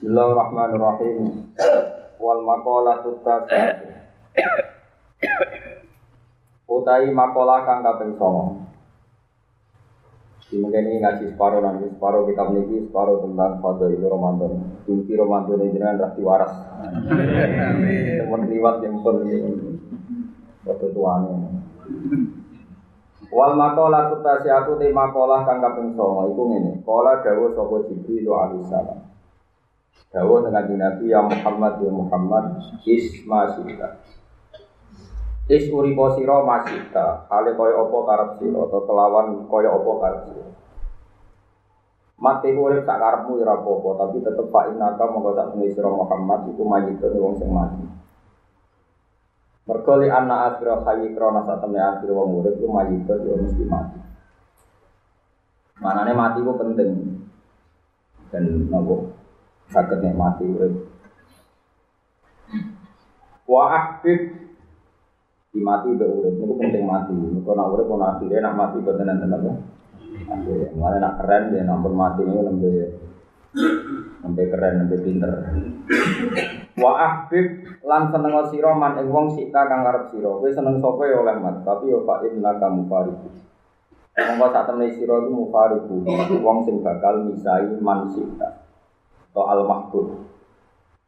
Bismillahirrahmanirrahim. Wal maqalah tutas. Utai makalah kang kaping 9. Mungkin ini ngaji separuh nanti separuh kita meniki separuh tentang fadl itu Ramadan. Kunci Ramadan ini jangan rati waras. Teman liwat yang pun waktu tuane. Wal makalah tutasi aku te makalah kang kaping 9 iku ngene. Kala dawuh sapa Jibril alaihi salam. Dawa dengan Nabi ya Muhammad ya Muhammad isma sita. Is uripo sira masita, hale kaya apa karep sira atau kelawan kaya apa karep sira. Mati urip sak karepmu ora apa-apa, tapi tetep pak inaka monggo sak sira Muhammad iku mayitun wong sing mati. Mergo li anna asra hayy krana temui asra wong urip iku mayitun yo mesti mati. Manane mati ku penting. Dan nopo sakit nikmati urip. Wa ahbib di mati be urip niku penting mati. Niku nak urip ono akhire nak mati enten apa. Akhire mulane nak keren ya nampun mati niku lembe lembe keren lembe pinter. Wa ahbib lan seneng sira man ing wong sita kang karep sira. Kowe seneng sapa ya oleh mat, tapi yo fa inna kamu fariku. Monggo sak temne sira iku mufariku, wong sing bakal misai man sita atau al mahbub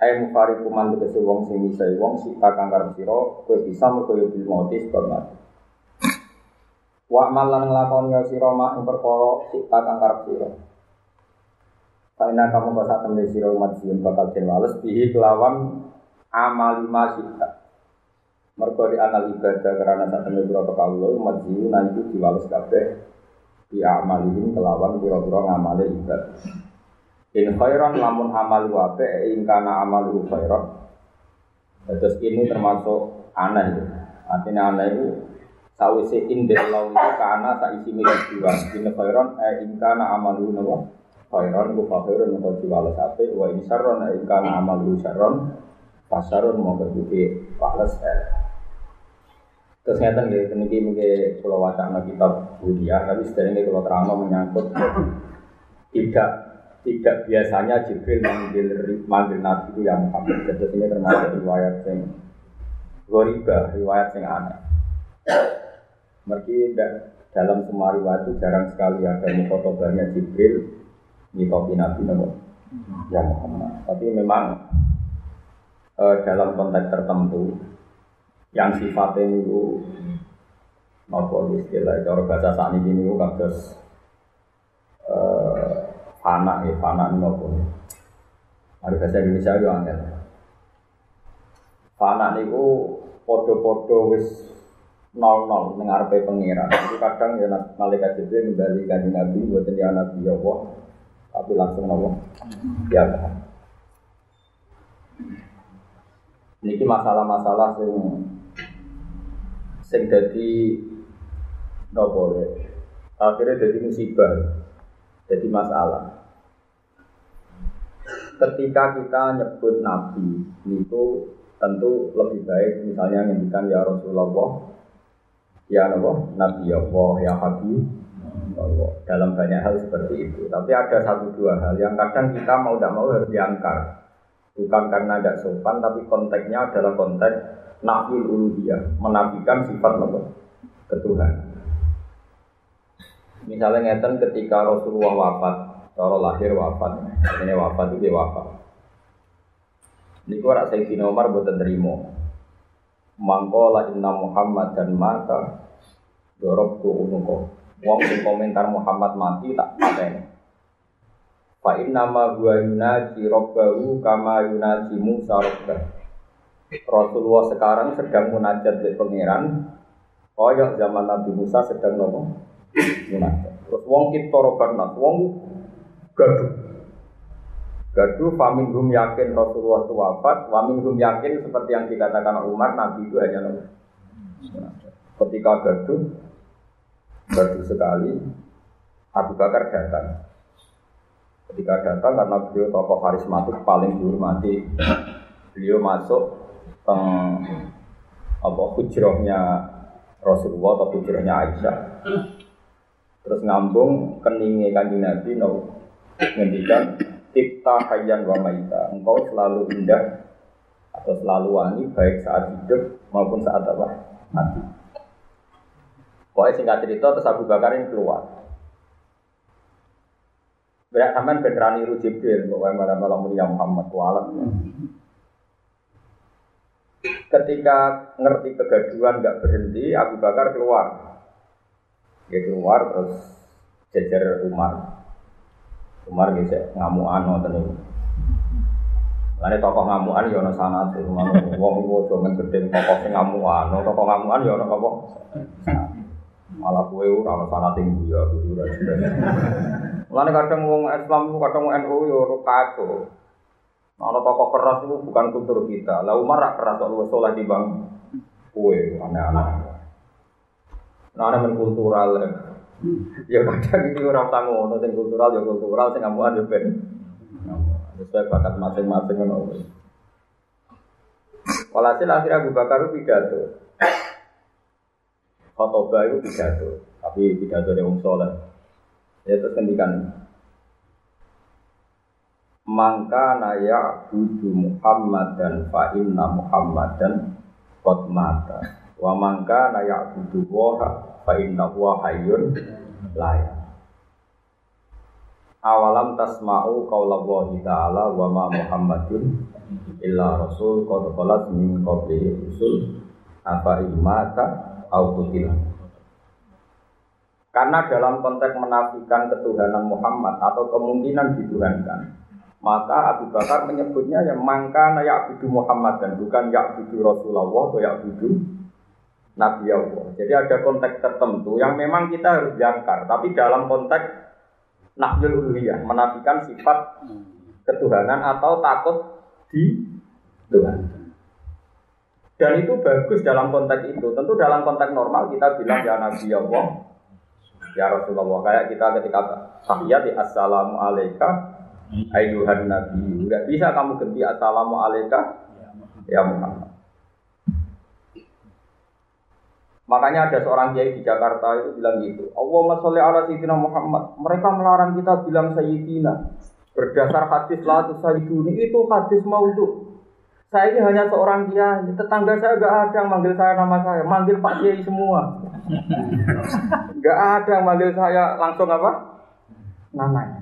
Ayo mufari kuman tegese wong sing misai wong si kakang karep sira kowe bisa mergo yo bil mati sebab mati. Wa malan nglakoni sira mak ing perkara si kakang karep sira. Karena kamu kok temne sira umat sing bakal den wales bihi kelawan amal lima sita Mergo di anal ibadah karena saat temne pira kawula umat sing nanti diwales kabeh di amalin kelawan pira-pira ngamale ibadah In khairan lamun amal wape in kana amal khairan. Terus ini termasuk aneh. Artinya aneh itu sawise in delau itu kana tak isi milik dua. In khairan eh in kana amal nawa khairan ku fakhirun mau diwales ape wa in syarron eh in kana amal syarron pasarun mau kebuki pales eh. Terus ngeten nggih niki mungkin kalau wacana kitab Budia, tapi sedherenge kalau terang menyangkut tidak tidak biasanya Jibril manggil manggil Nabi itu yang Muhammad. Jadi ini termasuk riwayat yang goriba, riwayat yang aneh. Mergi dalam semua riwayat itu jarang sekali ada mukotobahnya Jibril nyitopi Nabi Nabi yang Muhammad. Tapi memang eh, dalam konteks tertentu yang sifatnya itu nopo istilah cara bahasa saat ini itu kados Fana ya, fana ini apa? Ada bahasa Indonesia itu angel. Fana itu podo-podo wis nol nol mengarepe pengiran. Itu kadang ya malaikat Jibril kembali kanji Nabi buat dia Nabi ya Allah, tapi langsung Allah ya Allah. Ini masalah-masalah sing sing jadi nopo akhirnya jadi musibah jadi masalah. Ketika kita nyebut Nabi itu tentu lebih baik misalnya ngendikan ya Rasulullah, ya Allah, Nabi Allah, ya Habib. Dalam banyak hal seperti itu. Tapi ada satu dua hal yang kadang kita mau tidak mau harus diangkar. Bukan karena tidak sopan, tapi konteksnya adalah konteks Nabi uluhiyah, menafikan sifat Allah, ketuhanan. Misalnya ngeten ketika Rasulullah wafat, cara lahir wafat, ini wafat itu wafat. Ini kok Sayyidina Umar buat terima. Mangkola inna Muhammad dan maka dorok tu unuko. Wong sing komentar Muhammad mati tak pateni. Fa inna ma huwa yunaji rabbahu kama yunaji Musa rabbah. Rasulullah sekarang sedang munajat di pangeran. Koyok zaman Nabi Musa sedang ngomong munajat. Terus wong kita robarnas, wong gaduh. Gaduh famin hum yakin Rasulullah itu wafat, wamin hum yakin seperti yang dikatakan Umar, Nabi itu hanya Nabi. Ketika gaduh, gaduh sekali, Abu Bakar datang. Ketika datang karena beliau tokoh karismatik paling dihormati, beliau masuk ke apa hujrohnya Rasulullah atau hujrohnya Aisyah. Terus ngambung keningi kanji Nabi ngendikan Tipta hayyan wa maita. Engkau selalu indah atau selalu wangi baik saat hidup maupun saat apa? Mati. Pokoknya singkat cerita terus Abu Bakar ini keluar. Berak sampean beneran niru Jibril, pokoknya malam malam mulia Muhammad. Ketika ngerti kegaduhan nggak berhenti, Abu Bakar keluar. Dia keluar terus jejer Umar. Umar gitu ngamuan ngoten niku. Lane tokoh ngamuan ya ana sanate, ngono wong iku aja men gedhe tokoh sing ngamuan, tokoh ngamuan ya ana apa? Malah kowe ora ana sanate ya ora Lane kadang wong Islam itu kadang wong NU ya ora kacau. Ana tokoh keras itu bukan kultur kita. Lah Umar keras luwes saleh di bang kowe aneh-aneh. Nah, men kultural ya kadang ini orang tamu ngono sing kultural ya kultural sing ngamuan ya ben. Sesuai bakat masing-masing ngono. Walhasil akhirnya Abu Bakar pidato. Khotobah itu pidato Tapi pidato Om Soleh. Ya terus kendikan Mangka naya budu Muhammad dan fa inna Muhammad dan kot mata. Wa mangka naya budu woha fa inna huwa hayyun la Awalam tasma'u qaula Allahi ta'ala wa ma Muhammadun illa rasul qad khalat min qablihi rusul afa imata au kutila. Karena dalam konteks menafikan ketuhanan Muhammad atau kemungkinan dituhankan, maka Abu Bakar menyebutnya yang mangka ya'budu Muhammad dan bukan ya'budu Rasulullah atau ya'budu Nabi Allah. Jadi ada konteks tertentu yang memang kita harus jangkar, tapi dalam konteks nafsul uluhiyah, menafikan sifat ketuhanan atau takut di Tuhan. Dan itu bagus dalam konteks itu. Tentu dalam konteks normal kita bilang ya Nabi Allah, ya Rasulullah. Kayak kita ketika tahiyat di Assalamu alaika ayuhan Nabi. Enggak bisa kamu ganti Assalamu alaika ya Muhammad. Makanya ada seorang kiai di Jakarta itu bilang gitu. Allahumma sholli ala sayyidina Muhammad. Mereka melarang kita bilang sayyidina. Berdasar hadis la sayyiduni itu hadis maudhu. Saya ini hanya seorang kiai, tetangga saya gak ada yang manggil saya nama saya, manggil Pak Kiai semua. Gak ada yang manggil saya langsung apa? Namanya.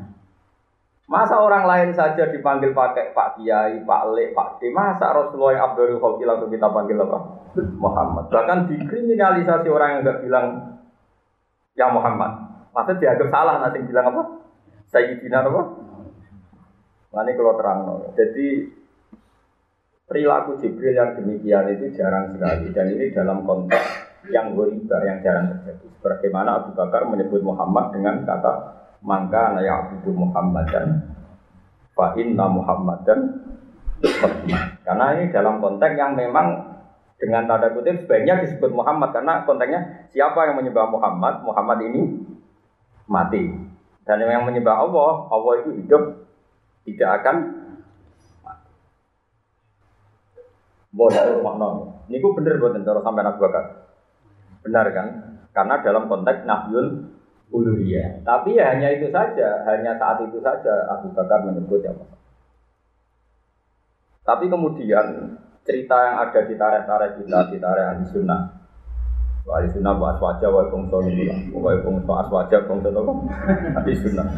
Masa orang lain saja dipanggil pakai Pak Kiai, Pak Le, Pak D. Masa Rasulullah yang Abdul Khalqi langsung kita panggil apa? Muhammad. Bahkan dikriminalisasi orang yang nggak bilang ya Muhammad. Masa dianggap salah nanti bilang apa? Sayyidina apa? Nah ini kalau terang. Jadi perilaku Jibril yang demikian itu jarang sekali dan ini dalam konteks yang goriba yang jarang terjadi. Bagaimana Abu Bakar menyebut Muhammad dengan kata mangka naya Abu Muhammad dan fa inna Muhammad dan karena ini dalam konteks yang memang dengan tanda kutip sebaiknya disebut Muhammad karena konteksnya siapa yang menyembah Muhammad Muhammad ini mati dan yang menyembah Allah Allah itu hidup tidak akan Bodoh makna. Ini gue bener buat cara sampai Abu Bakar. Benar kan? Karena dalam konteks nafyul uluhiyah. Tapi ya hanya itu saja, hanya saat itu saja Abu Bakar menyebut ya Tapi kemudian cerita yang ada di tarik-tarik kita, di tarik ahli sunnah. Ahli sunnah bahas wajah, wa bongso ini Wa bongso aswaja, bongso apa? Ahli sunnah.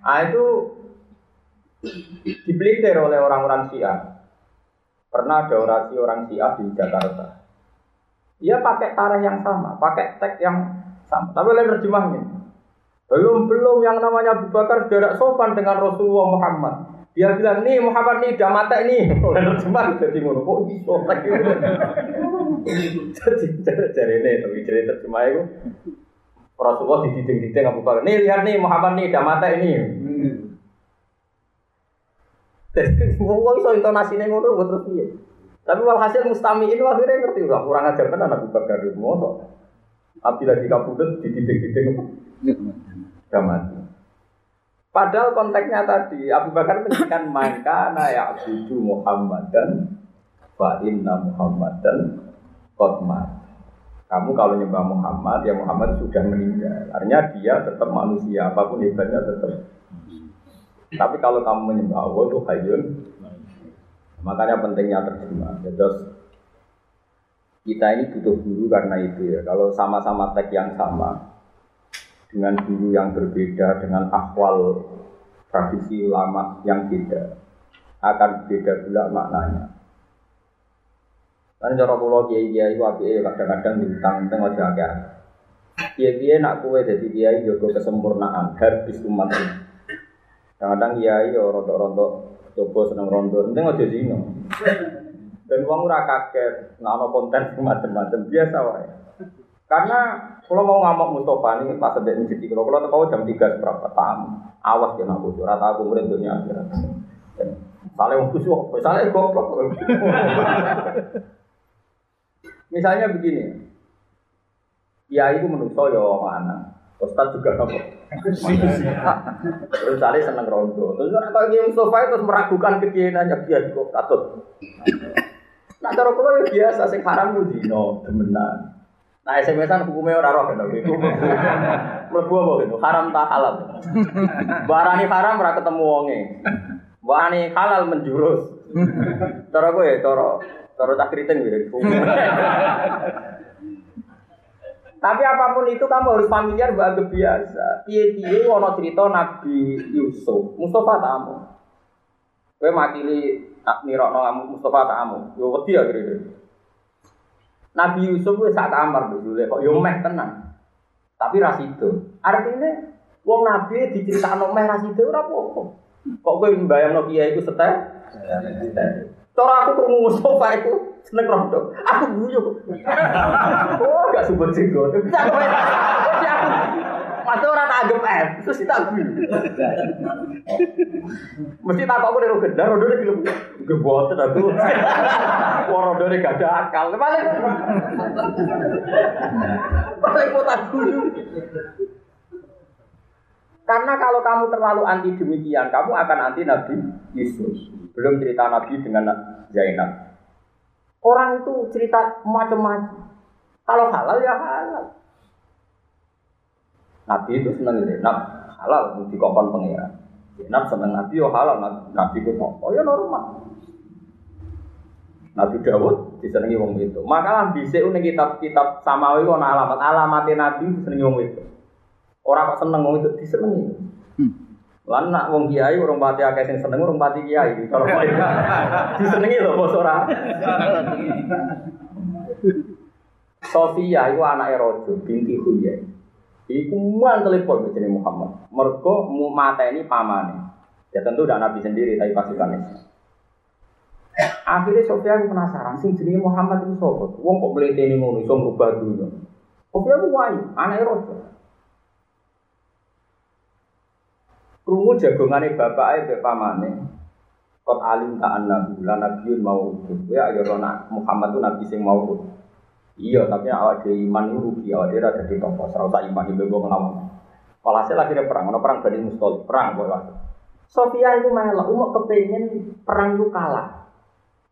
Ah itu dipelintir oleh orang-orang Syiah. Pernah ada orasi orang Syiah di Jakarta. Dia pakai tarikh yang sama, pakai teks yang sama. Tapi lain terjemahnya. Belum belum yang namanya Abu Bakar sudah sopan dengan Rasulullah Muhammad. Dia bilang, nih Muhammad nih udah mata ini. Oleh terjemah jadi ngono. Kok iso lagi. Jadi cari ini, tapi cari terjemah itu. Rasulullah dididik-didik Abu Bakar. Nih lihat nih Muhammad nih udah mata ini. Ngomong iso intonasinya ngono terus piye. Tapi walhasil mustami ini akhirnya ngerti udah kurang ajar kan anak Bakar itu Tapi lagi kabudut dididik-didik apa? Padahal konteksnya tadi Abu Bakar menjadikan maka ya abudu Muhammad dan fa Muhammad dan kotmat. Kamu kalau nyembah Muhammad, ya Muhammad sudah meninggal. Artinya dia tetap manusia, apa pun hebatnya tetap Tapi kalau kamu menyembah Allah itu hayyun. Makanya pentingnya terjemah. Terus kita ini butuh guru karena itu ya. Kalau sama-sama teks yang sama dengan guru yang berbeda dengan akwal tradisi ulama yang beda akan beda pula maknanya. Karena cara pulau kiai kiai itu kadang-kadang diutang tengok aja agak. Kiai kiai nak kue jadi kiai jogo kesempurnaan habis umat ini. Kadang-kadang kiai yo rontok-rontok coba seneng rondo, penting aja zino. Dan uang ora kaget, nah konten macam-macam biasa wae. Karena kalau mau ngamuk Mustafa ini pas sedek ini jadi kalau kalau tahu jam tiga berapa tamu, awas ya nak bocor, rata aku murid dunia akhirat. Salah yang khusyuk, salah goblok. Misalnya begini, ya itu menurut saya mana, Ustaz juga apa? Terus saya seneng rondo. Terus kalau Kiai Mustafa itu meragukan kekianannya dia kok katut. Nah cara kalau ya biasa, sing haram itu dino, demenan. Nah SMS-an hukumnya orang roh kan itu. Mlebu apa gitu? Haram tak halal. Barani haram ora ketemu wonge. Barani halal menjurus. Cara ya, cara cara tak kriting gitu. Tapi apa pun itu kamu harus familiar bahwa biasa. Piye-piye ono cerita Nabi Yusuf, Mustafa tamu. Kowe makili nirokno Mustafa tamu. Yo wedi ya kira Nabi Yusuf wis sak kamar dulu kok yo meh tenang. Tapi itu. Artinya wong nabi diceritakno meh ras itu ora apa-apa. Kok kowe mbayangno kiai iku setel? Cara aku krungu Mustafa iku seneng rondo. Aku guyu. Oh, gak subur jenggot. Masa orang tak anggap F, terus kita guyu. Mesti tak aku dari gendar, rondo ini film. Gebotan aku. Wah, rondo ini gak ada akal. Paling paling mau tak. Karena kalau kamu terlalu anti demikian, kamu akan anti Nabi Yesus. Belum cerita Nabi dengan Zainab. Orang itu cerita macam-macam. Kalau halal ya halal. Nabi itu senang Zainab halal di kompon pengiran. Zainab senang Nabi yo halal Nabi itu oh ya normal. Nabi Dawud disenangi wong itu. Maka bisa unik kitab-kitab samawi kono alamat alamatnya Nabi disenangi wong itu. Orang kok seneng wong itu disenengi. Lan nak wong kiai urung pati akeh sing seneng urung pati kiai. Kalau disenengi lho bos ora. Sofia itu anaknya Rojo binti Huyai. Iku pol jenenge Muhammad. Mergo mu mateni pamane. Ya tentu udah Nabi sendiri tapi pasukan Akhirnya Sofia aku penasaran, sing jenenge Muhammad itu sapa? Wong kok mleteni ngono iso ngubah dunya. Sofia aku wayu, anake Rojo. Krungu jagongane bapake mbek pamane. Kot alim ta annabi la nabiyyun mau ya ayo ana Muhammad itu nabi sing mau Iya, tapi awak dhewe iman itu rugi, awak dhewe ada di tokoh, serasa iman itu gue ngelawan. Walhasil akhirnya perang, ono perang Bani Mustol, perang boy Sofia itu melok, umur kepengen perang itu kalah.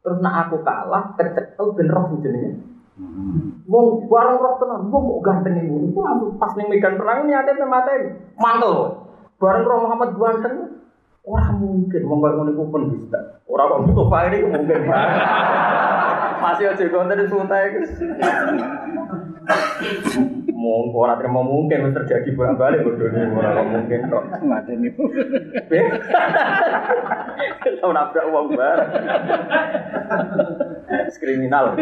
Terus nak aku kalah, kecekel ben roh jenenge. Wong bareng roh tenan, wong mau ganteng ibu. Iku langsung pas ning medan perang ini ada mati mantel. Bareng roh Muhammad ganteng, orang mungkin wong kaya ngono iku pendusta. Ora kok Mustafa ini mungkin. Masih aja konten suntai guys. Mungkin orang terima mungkin terjadi bolak balik bodoh ini orang mungkin kok. Nih. Tahu nabrak uang bar. Kriminal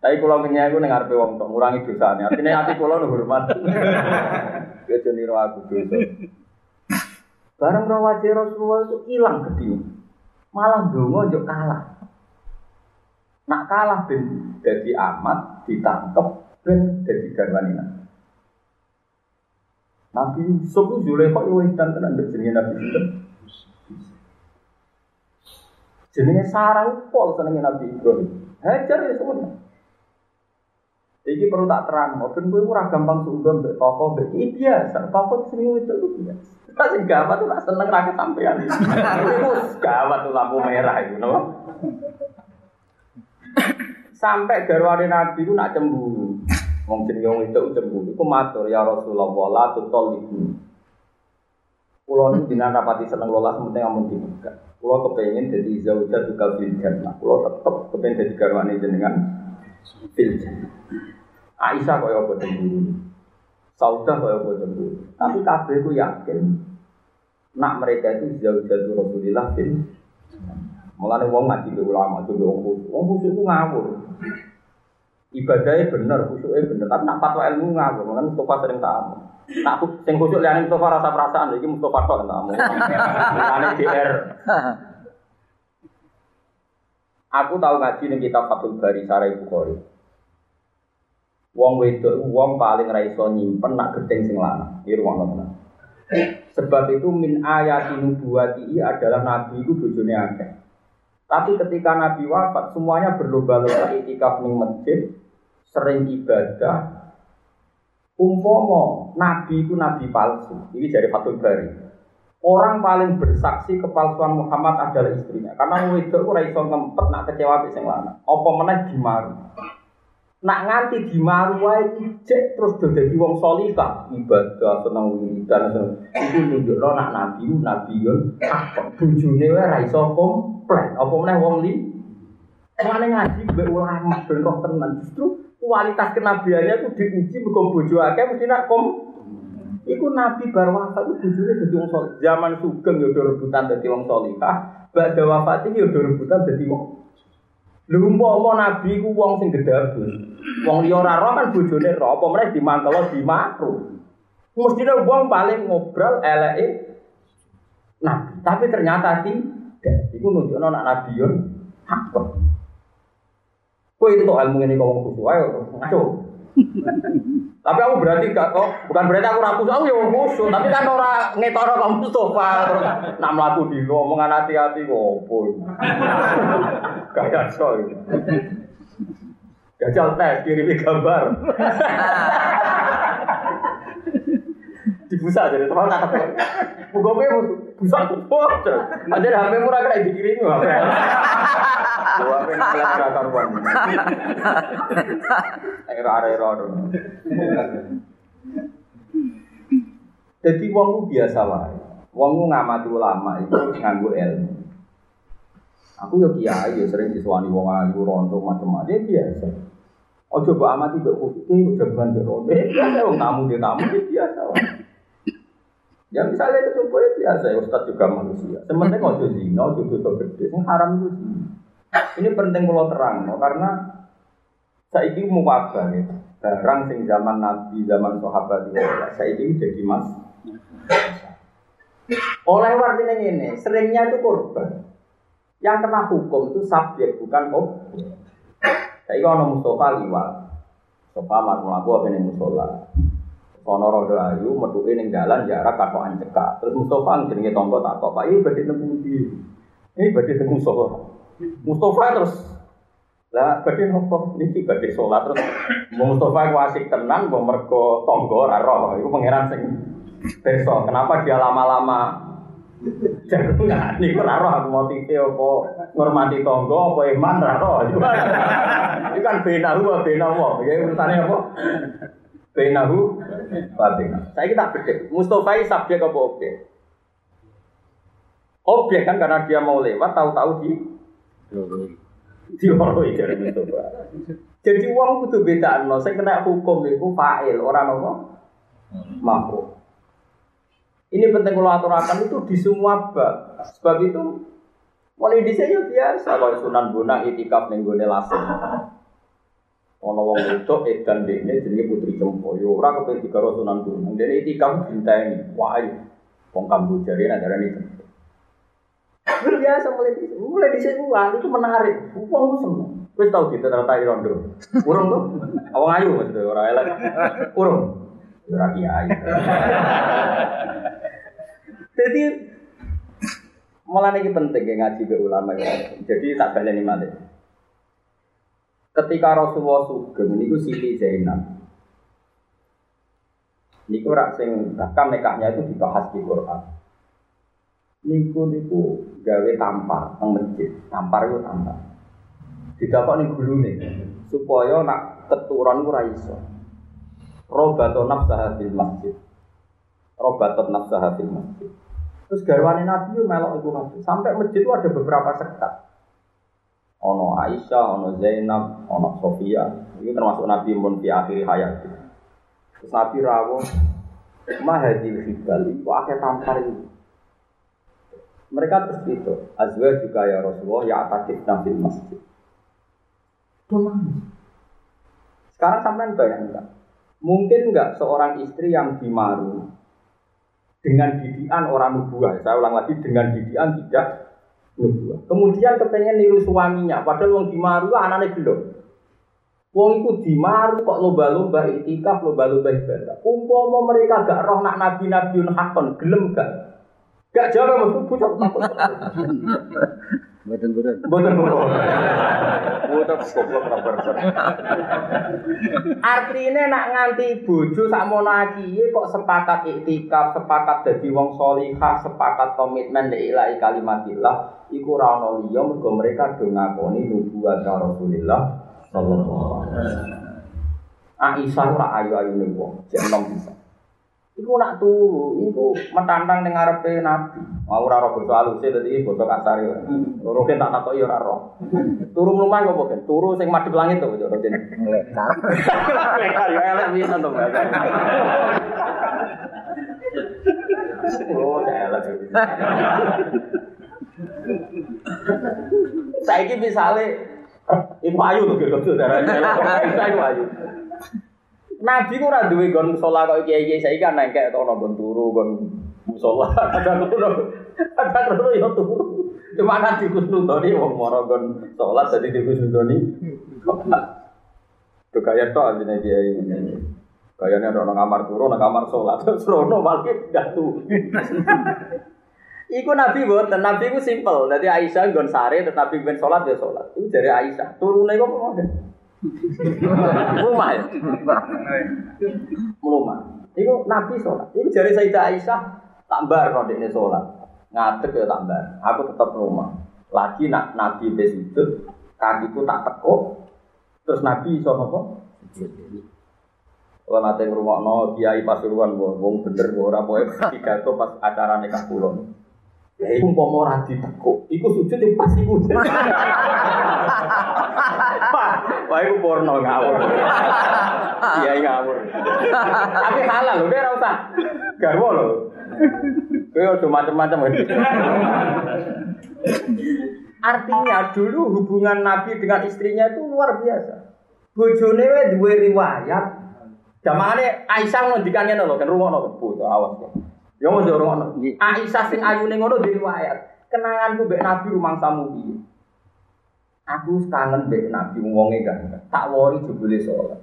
Tapi kalau kenyang aku nengar pe wong tok ngurangi dosanya. Artinya hati kula nu hormat. Ya jeniro aku dosa. Barang rawat Rasulullah itu hilang gede. Malah dongo njuk kalah. Nak kalah ben jadi amat ditangkep ben jadi garwane Nabi Yusuf itu Zulekha itu wedan tenan jenenge Nabi Yusuf. Jenenge Sarah pol senenge Nabi Ibrahim. Hajar ya semua. Iki perlu tak terang, ben kowe ora gampang suudon mbek toko mbek iki biasa. Toko sering itu itu biasa. Tak sing gawat tuh tak seneng ra kesampean. Iku gawat tuh lampu merah itu, no? Sampai garwane Nabi itu nak cemburu. Wong jenenge wong itu cemburu. Iku matur ya Rasulullah la tutol iku. Kulo ini dina rapati seneng lola sementing amun. Kulo kepengen jadi zaujah juga fil jannah. Kulo tetep kepengen jadi garwane jenengan fil. Aisyah kaya apa cemburu. Saudah kaya apa cemburu. Tapi kabeh ku yakin nak mereka itu zaujah Rasulillah fil Mulane wong ngaji ke ulama, coba wong khusyuk. Wong khusyuk ku ngawur. Ibadahnya bener, khusyuknya bener. Tapi nak fatwa ilmu ngawur. Makanya Mustafa sering tamu. Nak sing khusyuk liane Mustafa rasa perasaan. Jadi Mustafa tok tamu. Mulane DR. Aku tahu ngaji ning kitab Fathul Bari Sarai Bukhari. Wong wedok wong paling ra iso nyimpen nak gedeng sing lanang. Iki rumono tenan. Sebab itu min ayati nubuwati adalah nabi itu bojone akeh. Tapi ketika Nabi wafat, semuanya berlomba-lomba itikaf ning masjid, sering ibadah. Umpomo Nabi itu Nabi palsu. Ini dari Fatul Bari. Orang paling bersaksi kepalsuan Muhammad adalah istrinya. Karena itu itu iso ngempet nak kecewa sing lanang. Apa meneh dimaru. Nak nganti dimaru wae cek terus do dadi wong salihah, ibadah seneng wiridan seneng. Iku nunjukno nak nabi nabiyun apa bojone wae ra iso komplain. Apa meneh wong li Mana ngaji mbek ulama ben roh tenan justru kualitas kenabiannya itu diuji mergo bojo akeh mesti nak kom Iku nabi bar wafat itu bojone dadi wong saleh. Zaman sugeng do rebutan dadi wong salihah, badhe wafat iki do rebutan dadi wong Lha umpama nabi ku wong sing gedabus. Wong liya ora kan bojone roh, apa meneh dimantelo dimakru. Mestine wong paling ngobrol eleke nabi, tapi ternyata tidak. Iku nunjukno nak nabiun hak. Kowe itu ilmu ini ngomong khusus, ayo. Tapi aku berarti gak kok, bukan berarti aku rakus, aku ya khusus, tapi kan orang ngetoro kamu Mustafa, terus nak melaku di omongan hati-hati kok, kayak so ini. Gajal tes, kirimi gambar. Dibusa jadi teman tak ketemu. Buka gue busa kumpul. Ada HP murah kayak dikirimi. Gua nak lihat gak karuan. Era era era. Jadi wong biasa wae. Wong ngamati ulama itu nganggo ilmu. Aku yo kiai yo sering disuani wong ayu rondo macam-macam ya biasa. Ojo mbok amati mbok khusus ojo ban rondo. Biasa wong tamu dia tamu dia biasa wae. Ya misalnya itu ya biasa ya Ustadz juga manusia. Sementing ojo zina, ojo dosa gede, yang haram itu Ini penting kalau terang, no? karena saya ini mau wabah ya. Barang sing zaman Nabi, zaman sahabat itu, saya ini jadi mas. Oleh warga ini, seringnya itu korban. Yang kena hukum itu subjek, bukan objek. Saya ini Mustafa liwat. Mustafa aku apa ini musola. Ono rodo ayu metuke ning dalan jarak katokan cekak. Terus Mustofa jenenge tonggo takok, "Pak, ini badhe temu ndi?" Ini badhe temu Mustofa terus lah badhe nopo? Niki badhe salat terus Mustofa ku asik tenan mbok mergo tonggo ora. Iku pangeran sing beso. Kenapa dia lama-lama Jangan niku ora aku motive apa ngormati tonggo apa iman ora roh. Itu kan bena wa bena wa. Ya urusane apa? Benahu Babena. Saya kita bedek. Mustafa subjek apa objek? Objek kan karena dia mau lewat tahu-tahu di di orang dari Mustafa. Jadi uang itu beda no. Saya kena hukum itu fa'il orang apa? Mampu. Ini penting kalau aturakan itu di semua bab. Sebab itu mulai di sini biasa kalau sunan bunang itikaf nenggone lasem. Ono wong wedok edan dekne jenenge Putri Cempo. Yo ora kepen dikaro Sunan Gunung. Dene itikaf dinteni. Wah, wong Kamboja rene Cempo. Biasa mulai di mulai di wah itu menarik. Wong seneng. Wis tau diterata rondo. Urung tuh. Awang ayu maksudnya ora elek. Urung. Ora kiai. Jadi malah ini penting ya ngaji ke ulama ya. Jadi tak banyak nih malik. Ketika Rasulullah sugeng niku Siti Zainab. Niku rak sing bahkan nikahnya itu dibahas di Quran. Niku niku gawe tampar teng masjid. Tampar itu tampar. Didapat ning gulune supaya nak keturunan ora iso. Robato nafsaha fil masjid. Robato nafsaha fil masjid. Terus garwane Nabi yo melok iku kabeh. Sampai masjid itu ada beberapa sekat. Ono Aisyah, ono Zainab, ono Sofia. Ini termasuk Nabi pun di akhir hayat. Terus Nabi rawuh mahadil hibal itu akhir tampar itu. Mereka terus itu, Azwa juga ya Rasulullah ya atakif nabil masjid. Sekarang sampai bayangkan, mungkin nggak seorang istri yang dimaru dengan didian orang nubuah. Saya ulang lagi dengan didian tidak nubuah. Kemudian kepengen niru suaminya, padahal wong dimaru anaknya belum. Wong iku dimaru kok lomba-lomba itikaf, lomba-lomba ibadah. Umpama mereka gak roh nak nabi-nabiun hakon, gelem gak? Gak jawab mas, pucuk takut. Mboten mboten. Boten ngono. Boten goblok ora bersen. Artine nak nganti bojo sakmono akiye kok sepakat iktikaf, sepakat dadi wong salihah, sepakat komitmen la ilaha kalimatillah, iku ora ono liya mergo mereka do ngakoni nubuwat Rasulullah sallallahu alaihi wasallam. Aisyah ora ayu-ayune wong, jek enom bisa. Iku nak turu, iku metantang ning ngarepe Nabi. Mau ora roh basa aluse dadi basa kasar kan tak takoki ora roh. Turu mlumah kok kan? Turu sing madhep langit to yo Roden. Lekar. Yo elek pisan to, Mbak. Oh, elek. Saiki misale Ibu ayu lho kira saudara. Ibu ayu. Nabi ku ora duwe gon musala kok kiai-kiai saiki kan nengkek to ono gon turu gon musala kadang turu kadang turu yo turu. Cuma Nabi kusnudoni wong moro gon salat dadi dikusnudoni. Itu kaya to artinya kiai ini. Kayaknya ada orang kamar turu, orang kamar sholat, terus rono malah tidak tuh. Iku Nabi buatan, Nabi itu simple. Jadi Aisyah gon sare, terus Nabi ben sholat ya sholat. Itu dari Aisyah. Turunnya kok mau ada. Rumah ya. Rumah. Iku Nabi sholat. Iku dari Sayyidah Aisyah tambar kalau dia sholat. Ngadeg ya tambar. Aku tetap rumah. Lagi nak Nabi bes itu kakiku tak tekuk. Terus Nabi iso apa? Kalau nanti ngurungok no kiai pasuruan, wong bener, ora poe pidato pas acara nikah kulon. Ya iku umpama ora ditekuk, iku sujud yang pas iku. Wah iku porno ngawur. Iya ngawur. Tapi halal lho, ora usah. Garwo lho. Kowe aja macam-macam. Artinya dulu hubungan Nabi dengan istrinya itu luar biasa. Bojone wae duwe riwayat. Jamane Aisyah ngendikannya lho kan rumono foto awas. Ya mau rumono. Aisyah sing ayune ngono di riwayat. Kenanganku mbek Nabi rumangsamu piye? Aku kangen mbek Nabi wonge kan. Tak wori jebule salat.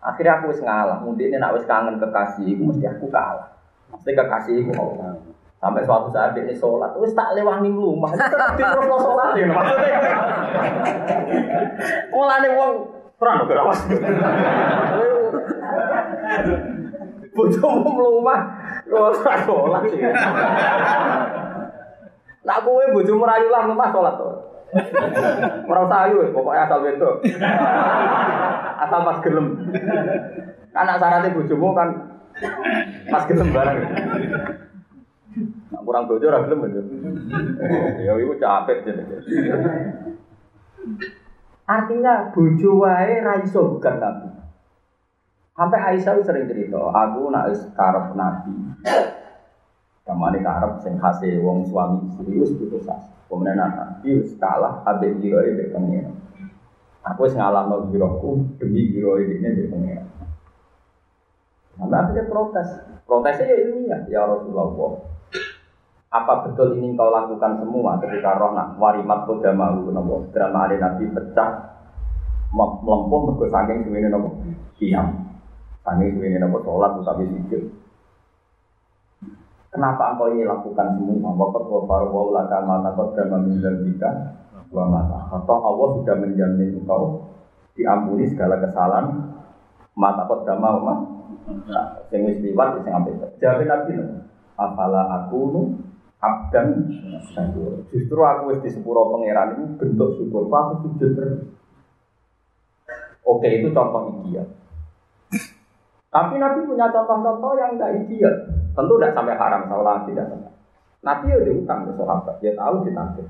Akhirnya aku wis ngalah. Mundine nek wis kangen kekasih iku mesti aku kalah. Mesti kekasih iku Allah. Sampai suatu saat dia ini sholat, wis tak lewangi rumah, tetap terus mau sholat ya maksudnya. Mulane wong terang berawas. Bojomu mlumah, ora sholat sih. Nak kowe bojomu rayu lah mlumah sholat to. Ora usah ayu wis, pokoknya asal wedok. Asal pas gelem. Anak syaratnya bojomu kan pas gelem barang. Nah, kurang bojo ora gelem ya. Ya iku capek jenenge. Artinya bojo wae ra iso bukan nabi. Sampai Aisyah sering cerita, aku nak karep nabi. Kamane karep sing khase wong suami istri wis putus asa. Kemudian nabi wis kalah ambek jiroe mbek pengen. Aku wis ngalahno jiroku demi jiroe ini mbek pengen. Sampai protes. Protesnya ya ilmiah, ya Rasulullah. Apa betul ini kau lakukan semua ketika roh nak warimat kuda mau nopo drama hari nabi pecah melempung mergo saking semuanya nopo siam saking semuanya nopo sholat tapi sujud Kenapa engkau ini lakukan semua? Wakat wa farwa laka mata kau drama jika wa mata. Atau Allah sudah menjamin engkau diampuni segala kesalahan mata kau drama ma. Sing wis liwat sing ambil. Jawab nabi Apala aku nu abdan. Justru aku wis di sepuro pangeran itu bentuk syukur. Aku sujud. Oke itu contoh ideal. Tapi Nabi punya contoh-contoh yang enggak ideal. Tentu tidak sampai haram, salah tidak sampai. Nabi ya diutang ke sahabat, dia tahu ditagih.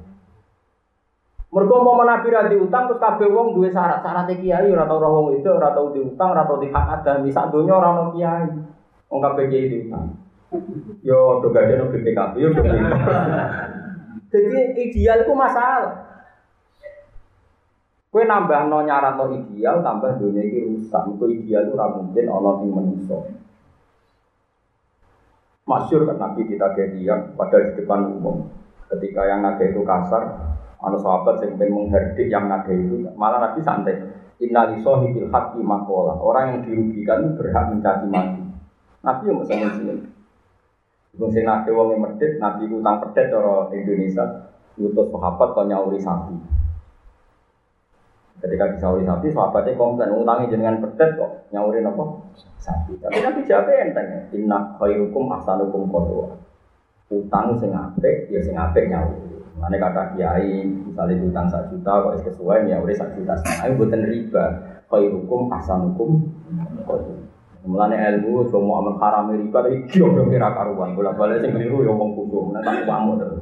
Mergo mau Nabi ra diutang terus kabeh wong duwe syarat, syarat kiai ora tau wong itu ora tau diutang, ora tau dihak ada, misal donya ora ono kiai. Wong kabeh kiai diutang. Yo do gak ono BPKB yo Jadi ideal itu masalah. Kue nambah no nyarat no ideal, tambah dunia ini rusak. Itu ideal itu mungkin Allah yang menuso. Masyur kan Nabi kita dia pada di depan umum. Ketika yang naga itu kasar, anu sahabat yang pengen mengherdik yang naga itu, malah Nabi santai. Inna lisohi bil haqqi makola. Orang yang dirugikan berhak mencaci maki. Nabi yang pesan sini. Ibu sing naga wong yang medit, Nabi utang pedet orang Indonesia. Utus sahabat kau nyauri sapi. Ketika disauri sapi, sahabatnya komplain, utangi jenengan pedet kok nyaurin apa? Sapi. Tapi Nabi jawab enteng, inna khairukum ahsanukum qadwa. Utang sing apik, ya sing apik nyauri. Mana kata kiai, misalnya utang satu juta, kok sesuai ya udah satu juta setengah, itu bukan riba. Khairukum ahsanukum qadwa. Mulane ilmu cuma amal haram riba tapi kyo kira karuan. Bola balik sing keliru ya wong kudu. Nek tak terus.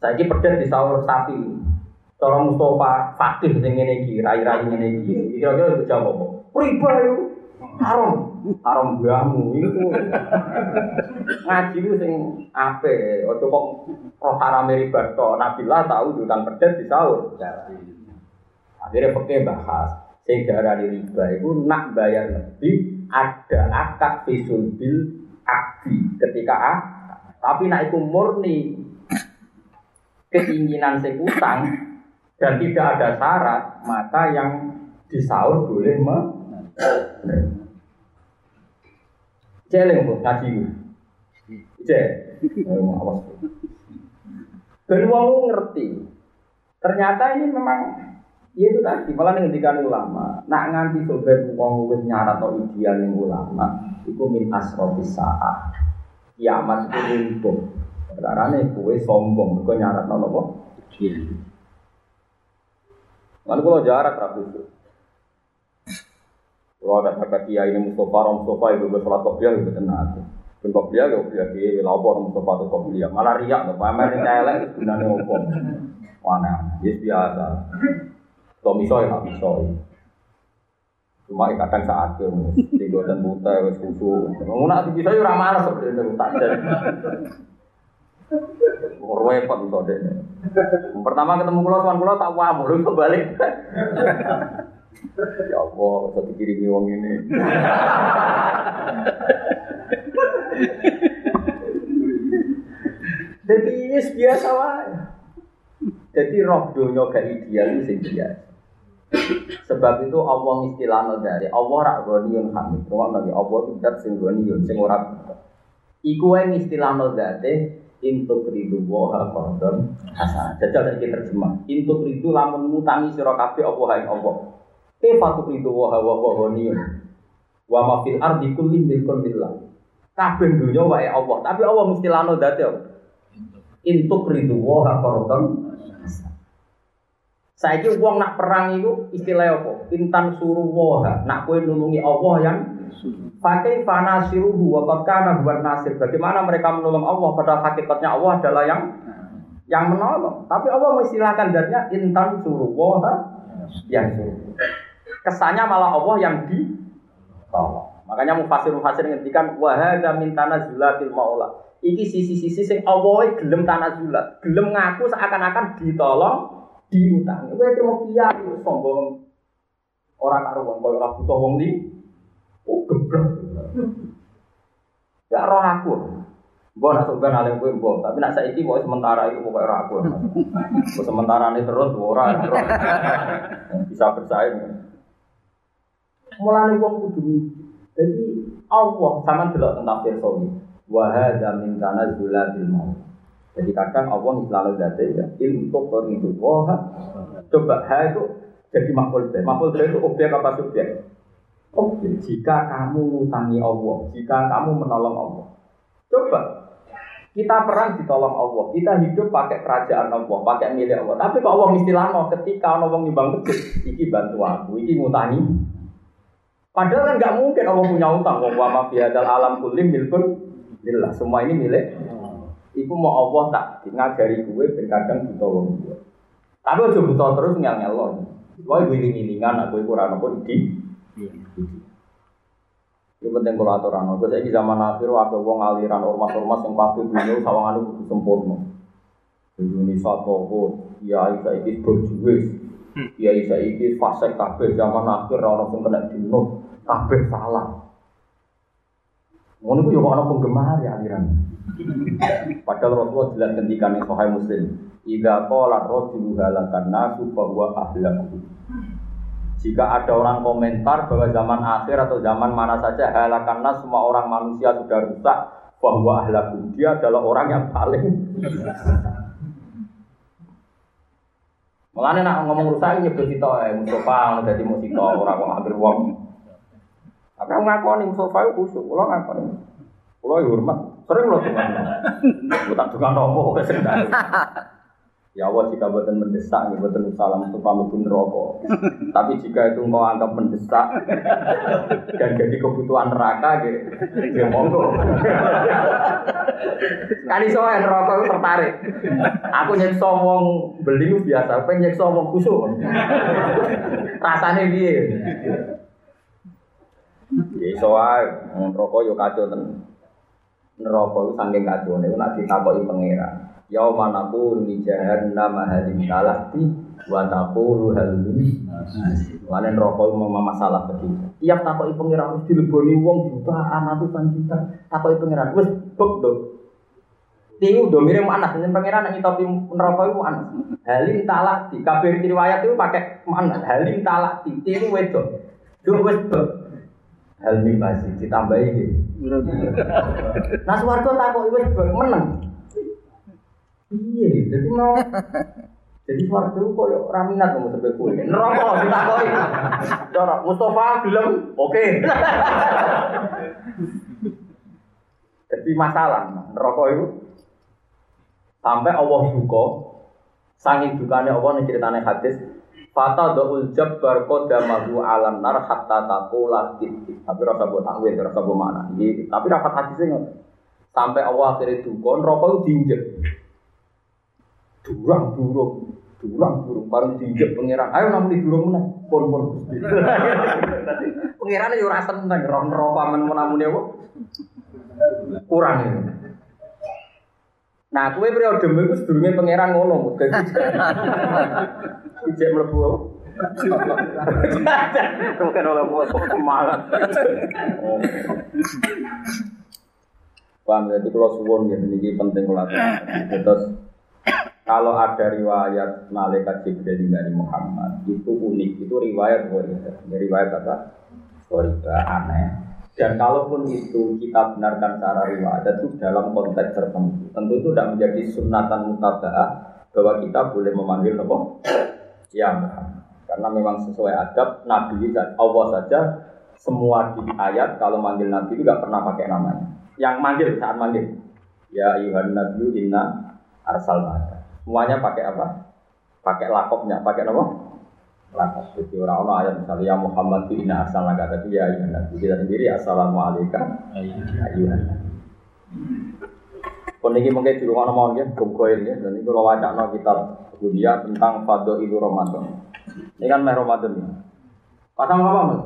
Saiki pedet di sahur sapi. Cara Mustafa fakih sing ngene iki, rai-rai ngene iki. Kira-kira itu jawab apa? Riba yo. Haram. Haram gamu itu. Ngaji ku sing ape, ojo kok roh haram riba to. Nabilah tahu diutang pedet di sahur. Akhirnya pakai bahas. Sing darani riba itu nak bayar lebih ada akad visul bil akdi ketika a tapi nak itu murni keinginan sekutang dan tidak ada syarat, maka yang disaur boleh me Celeng bu, ngaji bu. Awas. Dan wong ngerti. Ternyata ini memang ya itu tadi malah ngendikan ulama. Nak nganti sobat wong wis nyarat atau ideal ning ulama, iku min asrofis saat. Kiamat itu runtuh. Karena kue sombong, kue nyarat nopo. Iya. Lalu kalau jarak rapi itu. Kalau ada kakak kiai ini Mustafa, orang Mustafa itu bersolat kopiah itu tenang. Ben kopiah ya kopiah di lapor Mustafa itu kopiah. Malah riak, nggak pamer celeng itu gunanya apa? Mana? Yes biasa. Kalau misalnya nggak bisa. Cuma kadang saat itu, tiga dan buta, wes kusu. Mau nak bisa ya ramah seperti itu, tak Repot untuk deh. Pertama ketemu kulo tuan kulo tak wah baru kebalik. ya Allah, saya dikirimi wong ini. Jadi ini biasa wae. Jadi roh dunia gak ideal itu biasa. Sebab itu Allah istilahnya dari Allah rak ghaniyun hamid. Rumah Nabi Allah itu dat sing ghaniyun sing ora. Iku wae istilahnya dari Intuk ridu woha kordon hasan. Jajal saya terjemah. Intuk ridu lamun mutangi sira kabeh apa hae apa. Kefatuk ridu woha wa honiyun. Wa ma fil ardi kulli milkun lillah. Kabeh dunya wae Allah, tapi Allah mesti lano dadi? Intuk ridu woha kordon Saiki wong nak perang itu istilah apa? Intan suruh woha. Nak kowe nulungi Allah yang fana siruhu wa kana buat nasir. Bagaimana mereka menolong Allah pada hakikatnya Allah adalah yang yang menolong. Tapi Allah mengistilahkan datnya intan suruh woha yang suruh. Kesannya malah Allah yang ditolong. Makanya mufasir mufasir ngendikan wahada min tanazulatil maula. Iki sisi-sisi sing Allah gelem tanazulat, gelem ngaku seakan-akan ditolong diutangi. Kowe mau kiai sombong orang karuan koyo ora butuh wong. Oh geblek. Ya roh aku. Mbok nak sampean alim kowe mbok, tapi nak saiki mau sementara itu pokoke roh aku. Mbok sementara ini terus ora bisa bersaing. Mulane wong kudu Jadi Allah sama delok tentang tafsir sawi. Wa hadza min tanazulatil maut. Jadi kadang Allah selalu dati ya untuk itu wah coba ha itu jadi makhluk. Makhluk itu objek apa subjek? Objek. Jika kamu ngutangi Allah, jika kamu menolong Allah, coba kita perang ditolong Allah, kita hidup pakai kerajaan Allah, pakai milik Allah. Tapi kalau Allah istilahnya ketika Allah nyumbang masjid, iki bantu aku, iki ngutangi. Padahal kan nggak mungkin Allah punya utang. Wa ma fi alam kulim milkun lillah. Semua ini milik Iku mau Allah tak ngajari gue ben kadang buta wong gue. Tapi aja buta terus ngel-ngel lo. Gue giling-gilingan aku iku ora nopo iki. Ini penting kalau aturan. Gue saya di zaman akhir waktu wong aliran ormas-ormas yang pasti dunia sawangan itu sempurna. Indonesia toko, ya isa iki berjuwis, ya isa iki fase kabeh zaman akhir orang yang kena dino, kabeh salah. Ngono ku yo ana penggemar ya aliran. Padahal Rasulullah jelas ketika nih Sahih Muslim, "Idza qala rajulu halakan nasu fa huwa ahlaku." Jika ada orang komentar bahwa zaman akhir atau zaman mana saja halakan nas semua orang manusia sudah rusak, bahwa ahlaku dia adalah orang yang paling Mengenai nak ngomong rusak nyebut itu eh Mustafa jadi musito orang kok hampir wong. Tapi aku ngakoni Mustafa itu kusuk, kalau ngakoni. Ya hormat, sering loh tuh. Gue tak nopo kesendak. Ya Allah jika buatan mendesak, ya buatan salam untuk kamu pun rokok. Tapi jika itu mau anggap mendesak dan jadi kebutuhan neraka, gitu, ya monggo. Kali soal rokok itu tertarik. Aku nyekso wong beli itu biasa, pengen nyekso wong kusuk. Rasanya dia. Ya soal rokok yo kacau ten. Neraka itu saking kacau nih, nak ditakoki pangeran. Yauma naqulu li jahannam halim talati wa taqulu hal min Lanen rokok mau masalah begitu. Tiap takoki pangeran mesti dileboni wong jutaan ratusan juta. Takoki pangeran wis bek dong. Tinggu dong mirip anak dengan pangeran yang ngitopi neraka itu anak. Halim talati. Kabir riwayat itu pakai mana? Halim talati. Tinggu wedok. Dua wis bek. Halim masih ditambahi gitu. Nah suwargo takoki wis bek menang. Iya, jadi mau jadi suara itu kok raminat mau sampai kue. Neraka ditakoi. Cara Mustafa gelem, oke. Jadi masalah neraka itu sampai Allah duka sangi dukanya Allah nih ceritanya hadis Fata do'ul jabbar kodamahu alam nar hatta takula Tapi rasa buat takwil, rasa buat mana Tapi rapat hadisnya Sampai Allah akhirnya duka, neraka itu diinjek durang durung durang durung baru diinjek pangeran. Ayo namun di durung mana pon pon pangeran yo rasa roh paman mau namun apa? Kurang ini nah kue periode itu sedurungnya pangeran ngono ijek melebu apa? Bukan oleh buat semangat. Paham jadi kalau suwon ya ini penting kalau terus kalau ada riwayat malaikat Jibril dari Muhammad itu unik, itu riwayat Ghoriba. Riwayat apa? Ghoriba aneh. Dan kalaupun itu kita benarkan secara riwayat itu dalam konteks tertentu, tentu itu tidak menjadi sunatan mutaba'ah bahwa kita boleh memanggil apa? Ya Muhammad. Karena memang sesuai adab Nabi dan Allah saja semua di ayat kalau manggil Nabi itu nggak pernah pakai namanya. Yang manggil saat manggil, ya Yuhan Nabi inna arsal Semuanya pakai apa? Pakai lakopnya, pakai apa? Lakop. Jadi orang-orang ayat misalnya ya Muhammad itu inna arsal naga tapi ya Yuhan Nabi kita sendiri assalamualaikum ayuhan Pun ini mungkin di rumah nomor ya, gumkoil ya, dan itu wajah no kita dunia tentang fado ibu Ramadan. Ini kan meh Ramadan ya. Pasang apa mas?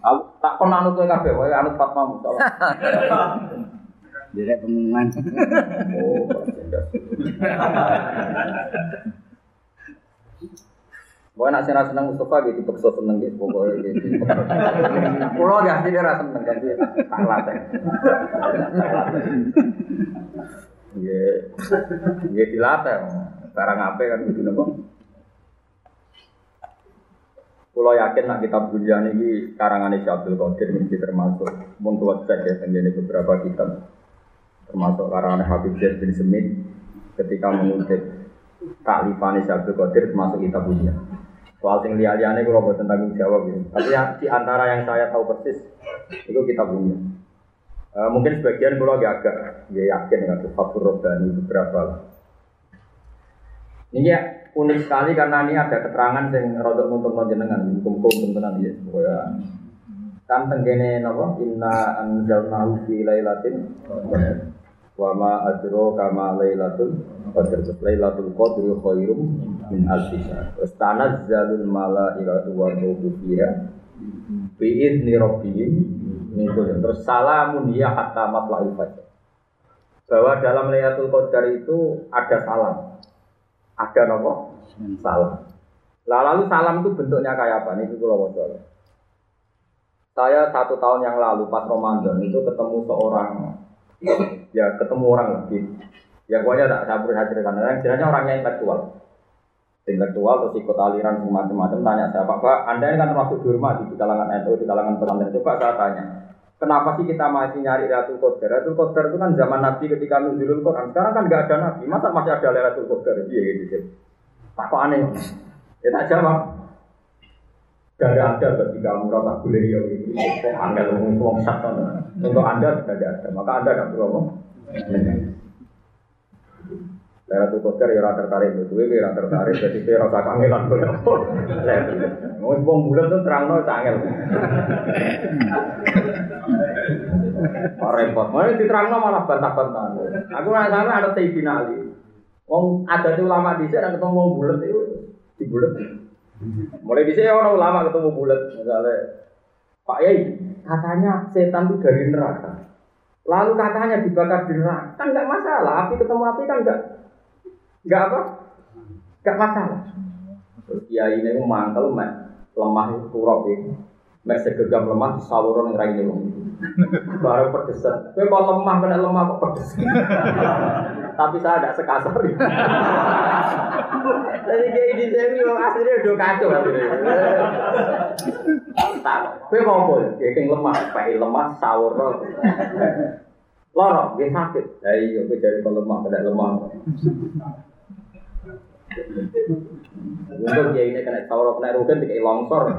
Aku tak pernah anut kafe, wae anut Fatma. Direk pengumuman. Oh, Pokoknya nak senang senang Mustafa gitu, pekso seneng gitu, pokoknya gitu. Pulau ya, dia rasa seneng kan dia, tak. Iya, iya dilatih. Sekarang apa kan gitu nopo. Pulau yakin nak kita bunyian ini karangan Syabdul Qadir ini termasuk untuk cek ya, beberapa kitab termasuk karangan Habib Zaid bin Semit ketika mengutip taklifan Syabdul Qadir termasuk kitab bunyian. Soal sing liya-liyane kalau buat tanggung jawab gitu. Tapi ya, di antara yang saya tahu persis itu kita punya. E, mungkin sebagian kalau agak agak ya yakin dengan Fathur Robbani beberapa lah. Ini ya unik sekali karena ini ada keterangan yang rodok untuk menjenengan hukum-hukum tenan ya pokoknya kan tenggene napa inna anzalnahu fi lailatin Wa ma adro kama lailatul qadr. Lailatul qadri khairum min alfi syahr. Tanazzalul malaikatu wa ruhu fiha bi idzni rabbihim kulli. Terus salamun ya hatta matla'il fajr. Bahwa dalam Lailatul Qadar itu ada salam. Ada nopo? Salam. Lalu salam itu bentuknya kayak apa? Ini kalau mau Saya satu tahun yang lalu pas Ramadan itu ketemu seorang ya ketemu orang lagi ya pokoknya tak saya beri ceritakan yang jelasnya orangnya intelektual. Intelektual terus ikut aliran semacam-macam tanya saya pak anda ini kan termasuk dihormati di kalangan NU di kalangan pesantren. Coba saya tanya kenapa sih kita masih nyari Ratul Qadar? Ratul Qadar itu kan zaman Nabi ketika nuzulul Quran. Sekarang kan nggak ada Nabi. Masa masih ada Ratul Qadar? Iya gitu tak kok aneh. Ya tak jawab Gak ada ketika kamu rasa beliau itu Anda ngomong ngomong satu Untuk Anda sudah ada Maka Anda tidak perlu ngomong Lera tuh ya rata tertarik itu, gue rata tertarik, jadi saya rasa kangelan gue. Mau bom bulan tuh terang nol. Pak repot, mau diterang malah bantah-bantahan. Aku nggak sana ada Sayyidina Ali. Wong ada tuh lama di ada ketemu bulat itu di bulat. Mulai di sini orang ulama ketemu bulat, misalnya Pak Yai, katanya setan itu dari neraka. Lalu katanya dibakar di neraka, kan nggak masalah. Api ketemu api kan nggak nggak apa, nggak masalah. Terus Kiai ini mantel, lemah itu kurok itu, mek segegam lemah di saluran yang raine wong. Baru pedesan. Kowe kok lemah kena lemah kok pedes. Tapi saya tidak sekasar. Jadi kayak di sini aslinya udah kacau. Tak, kowe mau apa? Kayak lemah, pakai lemah sahur Loro, dia sakit. Ya iya, gue jadi lemah, kena lemah. Untuk dia ini kena sahur, kena rugen, kayak longsor.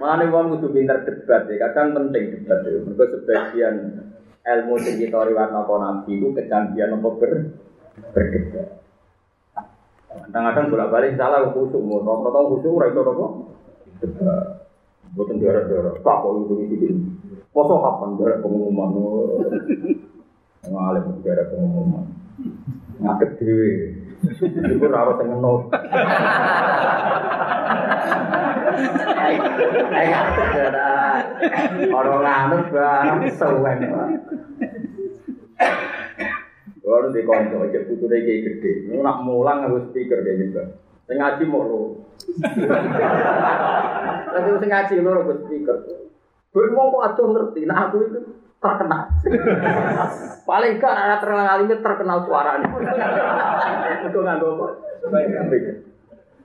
Mana wong kudu pinter debat ya, kadang penting debat ya. Mereka sebagian ilmu sing kita riwayat napa nabi itu kecanggihan apa ber berdebat. Kadang-kadang bolak-balik salah khusuk, mau rata-rata khusuk ora iso apa? Debat. Boten daerah-daerah, tak kok itu iki. Poso kapan daerah pengumuman? Ngalih daerah pengumuman. Ngaget dhewe. Iku ora ora sing ngenut. Ayo Orang nganut barang sewen. Kalau di konco, cek putu deh kayak gede. Nak mulang harus speaker deh juga. Sing mau lo. Tapi sing ngaji harus speaker. Gue mau kok atuh ngerti. Nah aku itu terkenal. Paling gak anak terkenal alimnya terkenal suaranya. Itu nggak apa.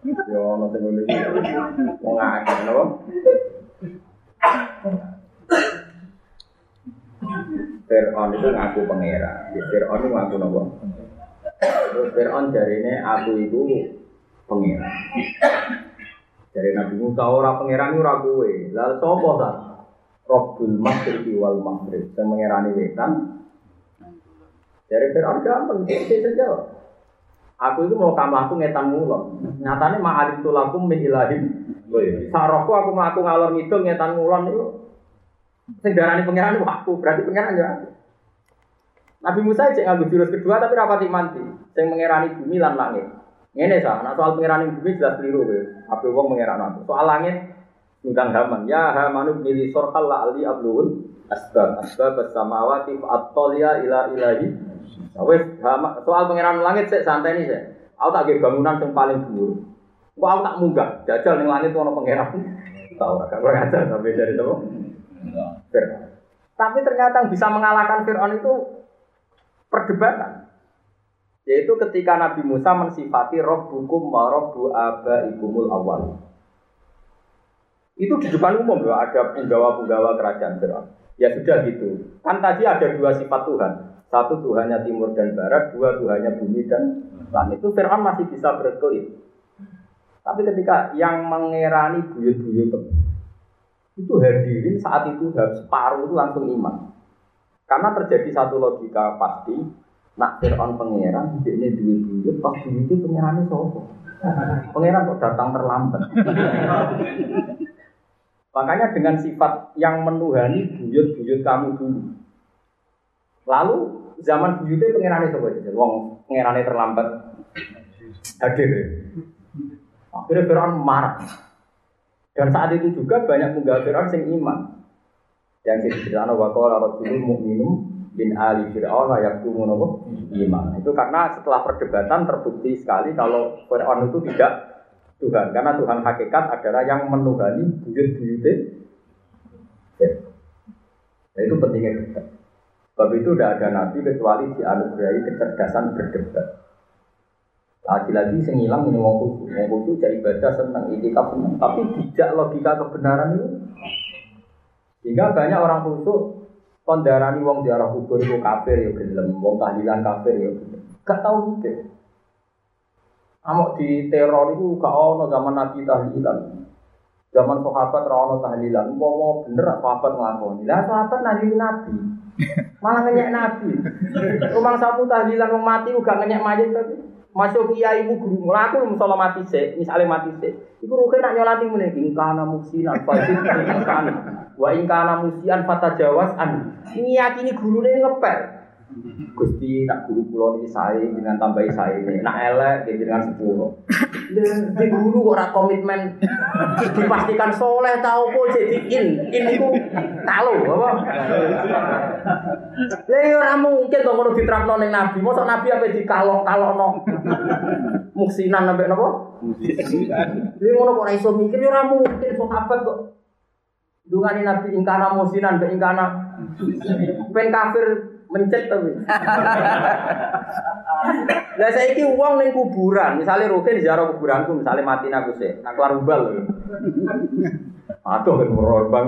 Ya ono sing ngene iki. Wong akeh. Fir'aun itu ngaku pangeran. Ya, Fir'aun itu ngaku nopo? Terus Fir'aun aku itu pangeran. Dari Nabi Musa ora pangeran ora kowe. Lalu sapa ta? Rabbul Masyriqi wal Maghrib. Sing mengerani wetan. Dari Fir'aun gampang. Aku itu mau tambah aku ngetan ngulon. Nyatanya ma'alim tulakum min ilahim. Sarokku aku ngaku ngalor ngidul ngetan ngulon itu. Sing darani pangeran aku, berarti pangeran ya aku. Nabi Musa cek nganggo jurus kedua tapi rapati manti. Sing mengerani bumi lan langit. Ngene sah, nah soal pengerani bumi jelas keliru kowe. Apa wong aku. Soal langit ngundang Haman. Ya Hamanu mili sorhal la ali ablul asbab asbab samawati fa ila ilahi Wes soal pangeran langit sih santai nih sih. Aku tak bangunan yang paling dhuwur. Kok aku tak munggah, jajal ning langit ono pangeran. Tahu agak kurang ajar tapi dari itu. Tapi ternyata yang bisa mengalahkan Fir'aun itu perdebatan. Yaitu ketika Nabi Musa mensifati Rabbukum wa Rabbu abaikumul awal. Itu di depan umum loh, ada penggawa-penggawa kerajaan Fir'aun. Ya sudah gitu. Kan tadi ada dua sifat Tuhan. Satu Tuhannya timur dan barat, dua Tuhannya bumi dan langit. Itu Fir'aun masih bisa berkelit. Tapi ketika yang mengerani buyut-buyut itu hadirin saat itu separuh itu langsung iman. Karena terjadi satu logika pasti, nak Fir'aun pangeran, ini duit buyut, pas itu pangerannya sopo. Pangeran kok datang terlambat. Makanya dengan sifat yang menuhani buyut-buyut kamu dulu. Lalu zaman buyutnya pengirannya coba aja. Wong pengirannya terlambat hadir. Akhirnya Fir'aun marah. Dan saat itu juga banyak munggah Fir'aun yang iman. Yang diceritakan wa qala rajulun mu'minum bin ali Fir'aun layak apa? iman. Itu karena setelah perdebatan terbukti sekali kalau Fir'aun itu tidak Tuhan. Karena Tuhan hakikat adalah yang menuhani buyut-buyutnya. Ya. Nah, itu pentingnya debat. Sebab itu tidak ada nabi kecuali dianugerahi kecerdasan berdebat. Lagi-lagi sing hilang ini wong khusus. Wong khusus jadi ibadah senang, itikaf. Tapi tidak logika kebenaran itu. Sehingga banyak orang khusus kondarani wong ziarah kubur itu kafir ya gelem, wong tahlilan kafir ya Gak tahu mikir. Amok di teror itu gak ono zaman Nabi tahlilan. Zaman sahabat ra ono tahlilan. Umpama bener sahabat nglakoni. Lah sahabat nabi Nabi. Malah ngenyek Nabi. Rumah sapu tahlilan wong mati uga ngenyek mayit tapi masuk kiai ibu guru ngelaku misalnya mati se, misalnya mati se, itu rugen nak nyolati mulai ingkana musinan fajin ingkana, wa ingkana musian fata jawas an, ini yakini guru ini ngepel, Gusti nak guru pulau ini saya dengan tambahi saya ini, nak elek dengan sepuluh. Di guru kok komitmen dipastikan soleh tahu kok jadi in, in itu tahu apa? Ya mungkin to ngono diterapno ning nabi. Mosok nabi apa dikalok-kalokno. Muksinan sampai napa? Muksinan. Lha ngono kok ora iso mikir ya ora mungkin sahabat kok. Dungane nabi ingkana musinan be ingkana ben kafir mencet tapi. Lah saiki wong ning kuburan, misalnya rutin ziarah kuburanku, misalnya mati aku sih, nak keluar ubal. Aduh kan bang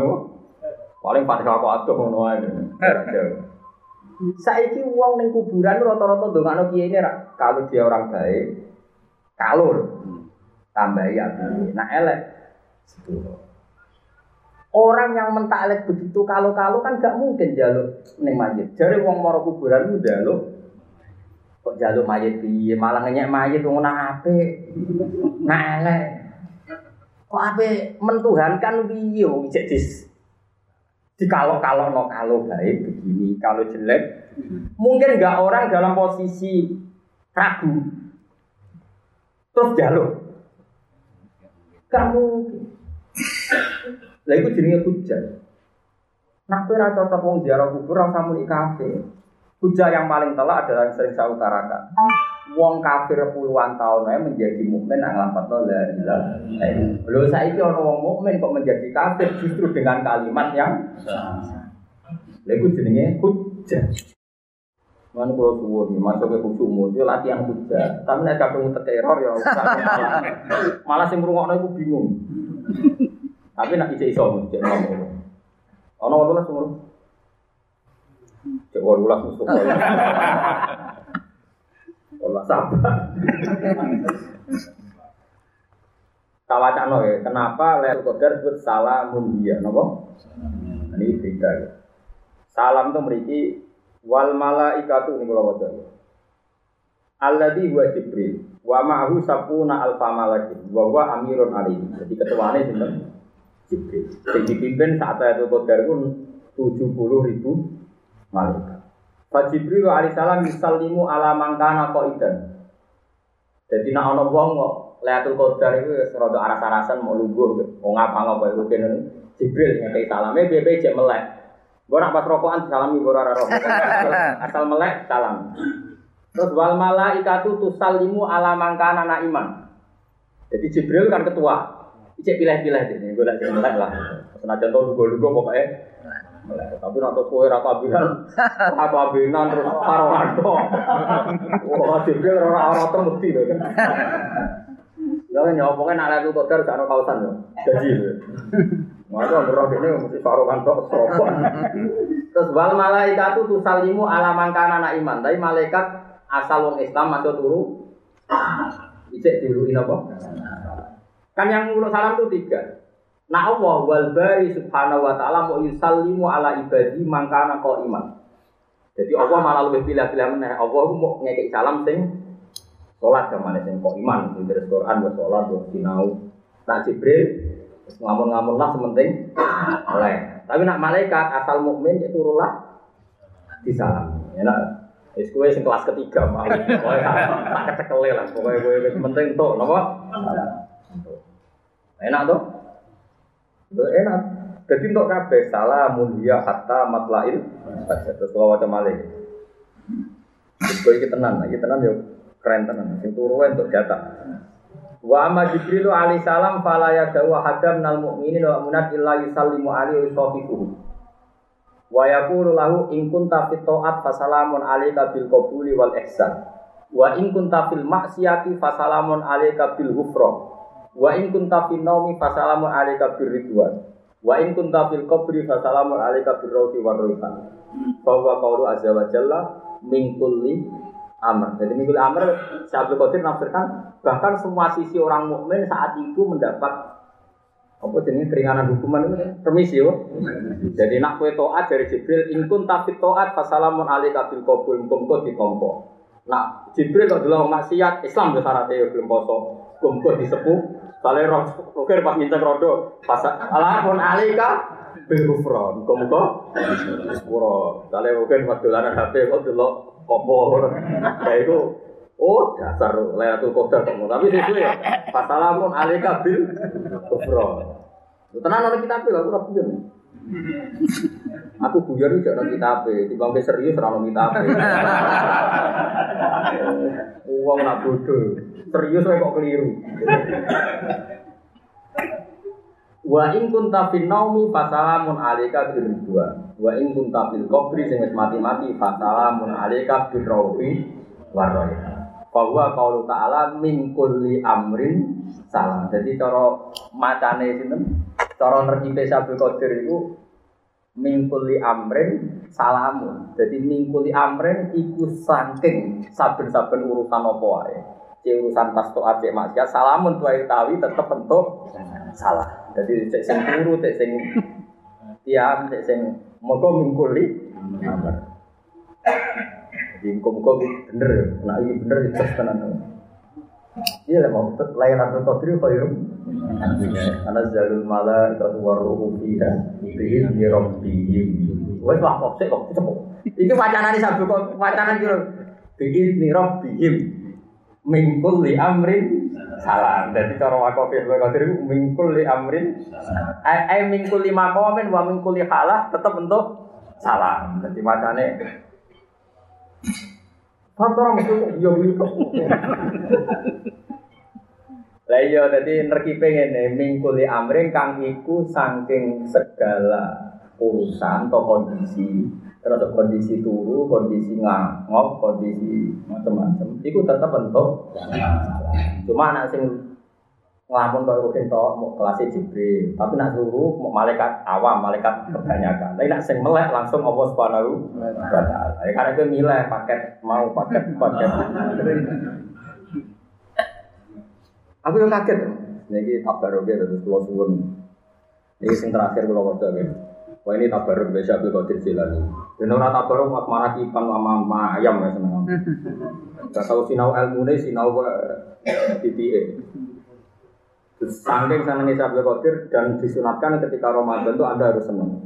Paling fatihah kok aduh ngono ae. Saiki wong ning kuburan rata-rata ndongakno kiye ini kalau dia orang baik, kalau tambah ya, nah elek sepuluh. Orang yang mentaklek begitu kalau-kalau kan gak mungkin jaluk neng mayit. Jadi wong moro kuburan itu jaluk. Kok jaluk mayit piye? Malah ngenyek mayit wong ape. Nah elek. Kok ape mentuhankan piye wong cek dis? Di kalau kalau no kalau baik begini kalau jelek. Mungkin nggak orang dalam posisi ragu. Terus jaluk. Kamu lah itu jenenge hujah. Nak kowe ora cocok wong ziarah kubur ora muni kafir. Hujah yang paling telak adalah yang sering saya utarakan. Wong kafir puluhan tahun aja menjadi mukmin nang lafadz la ilaha illallah. Lho saiki ana wong mukmin kok menjadi kafir justru dengan kalimat yang Lha iku jenenge hujah. Mana kalau suwun, masuk ke khusus umur, itu latihan hujah. Tapi nek kadung teror ya, malah malah sing ngrungokno iku bingung. Tapi nak ijek iso cek ngomong. Ono wolulas umur. Cek wolulas musuh. Wolulas sabar. Kawacano ya, kenapa Lailatul Qadar disebut salamun dia, nopo? Ini berita ya. Salam itu memiliki wal malaikatu ini kalau wajah. Alladhi huwa Jibril wa ma'ahu sapuna alfa malakin wa huwa amirun alim. Jadi ketuanya sinten? Jibril. Yang dipimpin saat itu Qadar pun 70 ribu malaikat. Pak Jibril alaihissalam misalimu ala mangkana idan. Jadi nak ono wong kok Lailatul Qadar itu rada aras-arasan mau lungguh, mau ngapa ngapa itu kan Jibril ngekei salame bebe cek melek. Gue nak pas rokokan salami gue rara. Asal melek salam. Terus wal malaikatu tusalimu ala mangkana iman. Jadi Jibril kan ketua, Icek pilih-pilih deh, gue lagi melek lah. Senajan tau lugu-lugu pokoknya. Tapi nanti kue rata binan, rata binan terus karo rado. Wah, jadi orang orang termesti loh kan. Ya nyopongnya nak lagu kotor ada kawasan loh. Jadi, Maka roh ini mesti farokan tok sopan. Terus wal malaikat itu salimu ala mangkana anak iman. Tapi malaikat asal wong Islam masuk turu. Icek diluin apa? Kan yang ngurus salam itu tiga. Nah Allah wal bari subhanahu wa ta'ala mau yusallimu ala ibadi mangkana kau iman. Jadi Allah malah lebih pilih-pilih meneh. Allah mau ngekek salam sing sholat ke mana sing kau iman. Sing dari Quran buat sholat buat sinau. Nah Jibril Ngamun-ngamun lah sementing oleh. Tapi nak malaikat asal mukmin itu turunlah di salam. Enak. Wis kowe sing kelas ketiga, Pak. Tak kecekele lah. Pokoke kowe penting tuh, napa? Enak tuh? Enak. Jadi untuk kabeh salamun ya hatta matlail. Terus kalau macam malih. Itu iki tenan, iki tenan yo keren tenan. Sing turu untuk jatah. Wa amma Jibril alaihi salam fala yadawu hadam nal mu'minin wa munat illa yusallimu alaihi wa Wa yaqulu lahu in kunta fit ta'at fasalamun alayka bil qabuli wal ihsan. Wa in kunta fil maksiati fasalamun alayka bil ghufran. Wa in kunta fil naumi fasalamun alayka bir ridwan. Wa in kunta fil qabri fasalamun alayka bir rawti war rihan. Fa huwa qawlu azza wa jalla min kulli amr. Jadi min kulli amr Syaikhul Qadir nafsirkan bahkan semua sisi orang mukmin saat itu mendapat apa jenis keringanan hukuman itu permisi yo. Jadi nak kue toat dari Jibril ingkun tapi toat fasalamun alika bil kabul kumko ditompo. Nak Jibril kok dulu maksiat Islam ke syaratnya belum poso kumko disepuh. Kale roh roker pas minta rodo pas alamun alika bil kufron kumko sepuro. Kale roker pas dolanan HP kok dulu kopo. Kayak itu Oh, dasar Lailatul Qadar kok. Tapi sesuai ya. Fasalamun alika bil kufra. Tenan ana kitab lho, aku ora piye. Aku guyon iki ana kitab, timbang ke serius ora ana kitab. Wong nak bodoh. Serius kok keliru. Wa in kunta fil naumi fasalamun alika bil ridwan. Wa in kunta fil qabri sing mati-mati fasalamun alika bil rawfi warayha bahwa kalau ta'ala min kulli amrin salam. Jadi cara macane sinten? Cara nerjipe Sabil Qadir itu min kulli amrin salamun. Jadi min kulli amrin iku saking saben-saben urusan apa wae. Cek urusan tas toat cek maksiat salamun tuai tawi tetep bentuk salah. Jadi cek sing turu, cek sing tiam, cek sing moga min kulli amrin. Jadi muka-muka bener ya. Nah ini bener itu tenan. Iya lah mau layanan Qadri khairum. Karena jalul mala itu waruhu fiha bihi bi rabbihim. Wes lah kok sik kok cepet. Iki wacanane sabu kok wacanan kira bihi bi rabbihim min kulli amrin salam. Jadi cara wakafir wa qadir min kulli amrin ai min kulli maqamin wa min kulli halah tetap bentuk salam. Jadi macane Kantor mesti yo gitu. Lah iya dadi nerkipe ngene mingkuli amring kang iku saking segala urusan atau kondisi terus kondisi turu, kondisi ngangop, kondisi macam-macam. Iku tetap bentuk. Cuma anak sing ngelamun kau rukin to mau kelas Jibril tapi nak suruh mau malaikat awam malaikat kebanyakan tapi nak sing melek langsung Allah subhanahu wa taala ya karena itu milih paket mau paket paket aku yang kaget ini tabarok ya terus keluar suwun ini sing terakhir kalau baca ya Wah ini tabaruk biasa Abdul Qadir Jilani. Dan orang tabaruk mak marah kipan sama ayam ya seneng. Gak tahu sinau ilmu nih sinau titik. Saking senangnya Syabdul Qadir dan disunatkan ketika Ramadan itu Anda harus senang.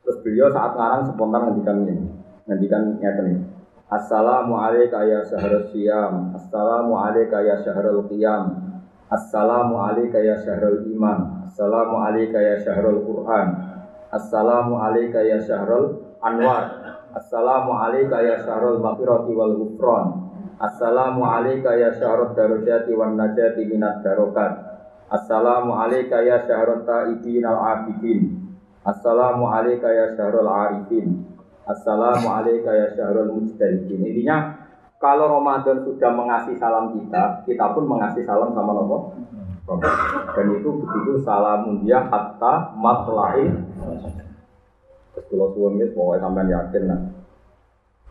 Terus beliau saat ngarang spontan ngendikan ini. Ngendikan nyata ini. Assalamu alayka ya syahrul siyam. Assalamu alayka ya syahrul qiyam. Assalamu alayka ya syahrul iman. Assalamu alayka ya syahrul Quran. Assalamu alayka ya syahrul anwar. Assalamu alayka ya syahrul maghfirati wal ghufran. Assalamu alayka ya syahrul darajati wan najati minat darokat. Assalamu alayka ya syahrul ta'ibin al-abidin Assalamu alayka ya syahrul arifin Assalamu alayka ya syahrul mujtahidin Intinya kalau Ramadan sudah mengasih salam kita Kita pun mengasih salam sama Nabi Dan itu begitu salamun dia hatta matla'in Terus kalau suami pokoknya sampai yakin lah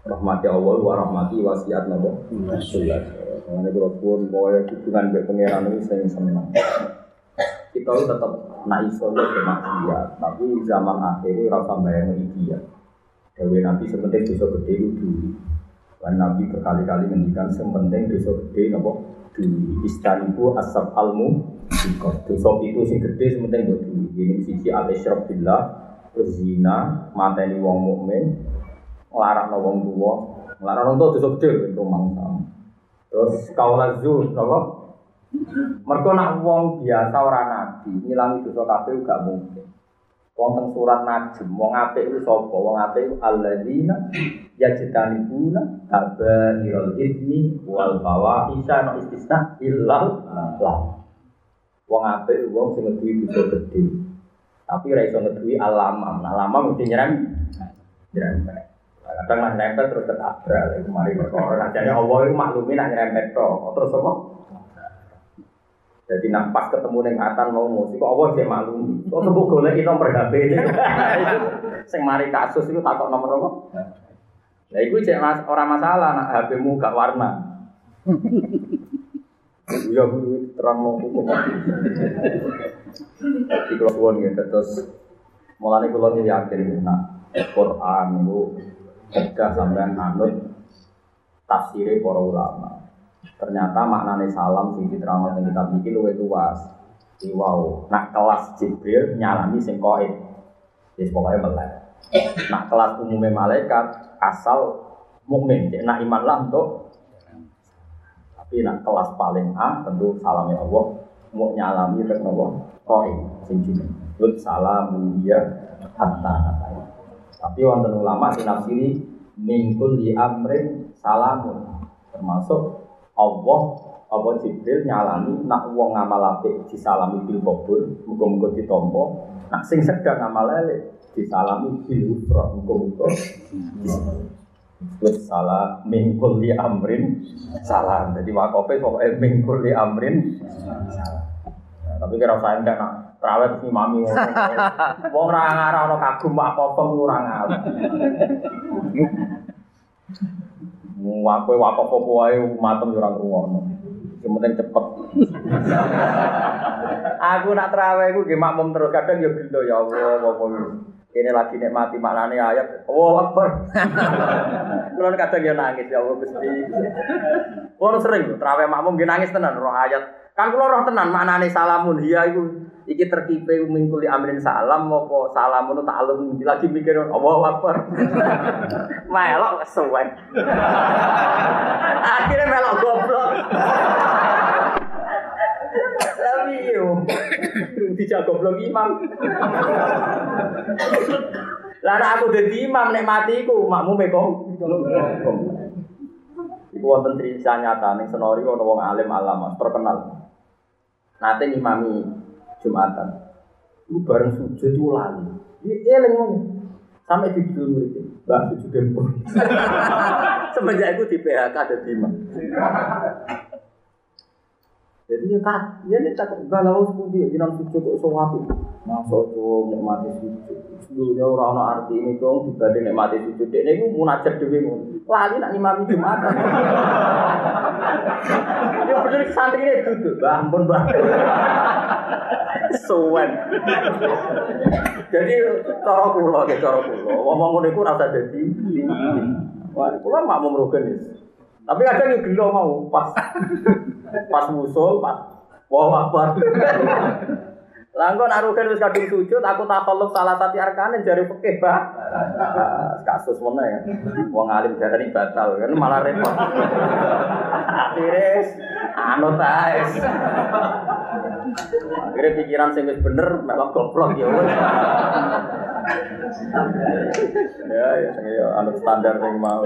Rahmati Allah wa rahmati wasiat Nabi. Mengenai kalau pun pokoknya hubungan dengan pengiran ini saya senang kita itu tetap nak iso ke maksiat tapi zaman akhir itu rasa bayang ya. Dewi Nabi sepenting dosa gede itu dulu dan Nabi berkali-kali mendikan sepenting dosa gede nopo dulu istaniku asap almu Dosa itu sing gede sementing buat duit. Ini sisi al-isyraf billah, terus zina, mateni wong mukmin, nglarang wong tua, nglarang wong tua dosa gede ben rumang sama. Terus kaulah zuh, napa? Mergo nak wong biasa ora nabi, ngilangi dosa kabeh gak mungkin. Wong teng surat Najm, wong apik iku sapa? Wong apik iku alladzina yajtanibuna kabairul itsmi wal fawahisha no istisna illal lah. Wong apik wong sing ngeduwi dosa gedhe. Tapi ra iso ngeduwi alamam. Nah, alamam mesti nyerem nyerempet. Kadang lah nyerempet terus ketabrak. Iku mari perkara. Jadi Allah itu maklumi nak nyerempet tok. Terus apa? Jadi nak pas ketemu dengan Atan mau musik, kok Allah dia maklumi. Kok sebut golek nomor HP ini. Sing mari kasus itu takut nomor apa? Ya itu cek mas, orang masalah nak HP-mu gak warna. Ya terang mau hukum. Di keluarga gitu terus mulai keluar ini yakin nak Quran itu kerja sampai anut tafsirnya para ulama. Ternyata maknanya salam sing diterangkan yang kita bikin luwih luas. Di wow, nak kelas Jibril nyalami sing koid. Yes, pokoknya melek. Nak kelas umumnya malaikat asal mukmin, nak iman lah untuk tapi nak kelas paling A tentu salamnya Allah mau nyalami terus nopo koid sing jeneng. Lut salamun dia hatta katanya. Tapi wonten ulama sing nafsiri mingkul di amrin salamun termasuk Allah apa Jibril nyalami nak wong ngamal apik disalami bil qabul muga-muga ditampa nak sing sedang ngamal elek disalami bil ufra muga-muga Wis salah mingkul di amrin salam. Jadi wakofe pokoknya mingkul di amrin salam. Nah, tapi kira saya enggak nak terawet si mami. Wong ora ngarah ana kagum apa-apa ora ngalih. Wakofe wakofe wae matem yo ora ngrungokno. Yang penting cepet. aku nak terawih aku nggih makmum terus kadang yo gelo ya Allah apa ini lagi nikmati maknane ayat. Oh, Akbar. Kulo kadang ya nangis ya Allah Gusti. Kulo sering terawih makmum nggih nangis tenan roh ayat. Kan kulo roh tenan maknane salamun hiya iku iki terkipe mingkuli amrin salam apa salamun ta'alum lagi mikir Allahu Akbar. melok kesuwen. Akhirnya melok goblok. Tapi yo, dijak goblok imam. Lah aku dadi imam nek mati iku makmume kok. Iku wonten cerita nyata ning senori ana wong alim alama terkenal. Nate ngimami Jumatan. Iku bareng sujud itu lali. Dia eling ngomong. Sampai di dulu murid Mbak sujud dempur. Semenjak itu di PHK ada imam. Jadi ya kak, ya ini tak galau seperti jiran sujud kok suwapi. Masa tuh nikmati sujud. Dulunya orang orang arti ini dong dibanding nikmati sujud. Ini gue munajat dewi mau. Lali nak imami jumat. Ya bener santri ini duduk, bah ampun bah. Suwen. Jadi cara kulo, ya cara kulo. Ngomong ngono iku rasa dadi. Wah, kulo mak mau merugen Tapi kadang yo mau pas pas musuh, pas wah akbar. Langkon arugen wis kadung sujud, aku takalluf salah satu arkanin jari fikih, Pak. Kasus mana ya. Wong alim darani batal kan malah repot. Akhirnya anu taes. Akhirnya pikiran sing wis bener melok goblok ya wis. Ya ya sing ya standar sing mau.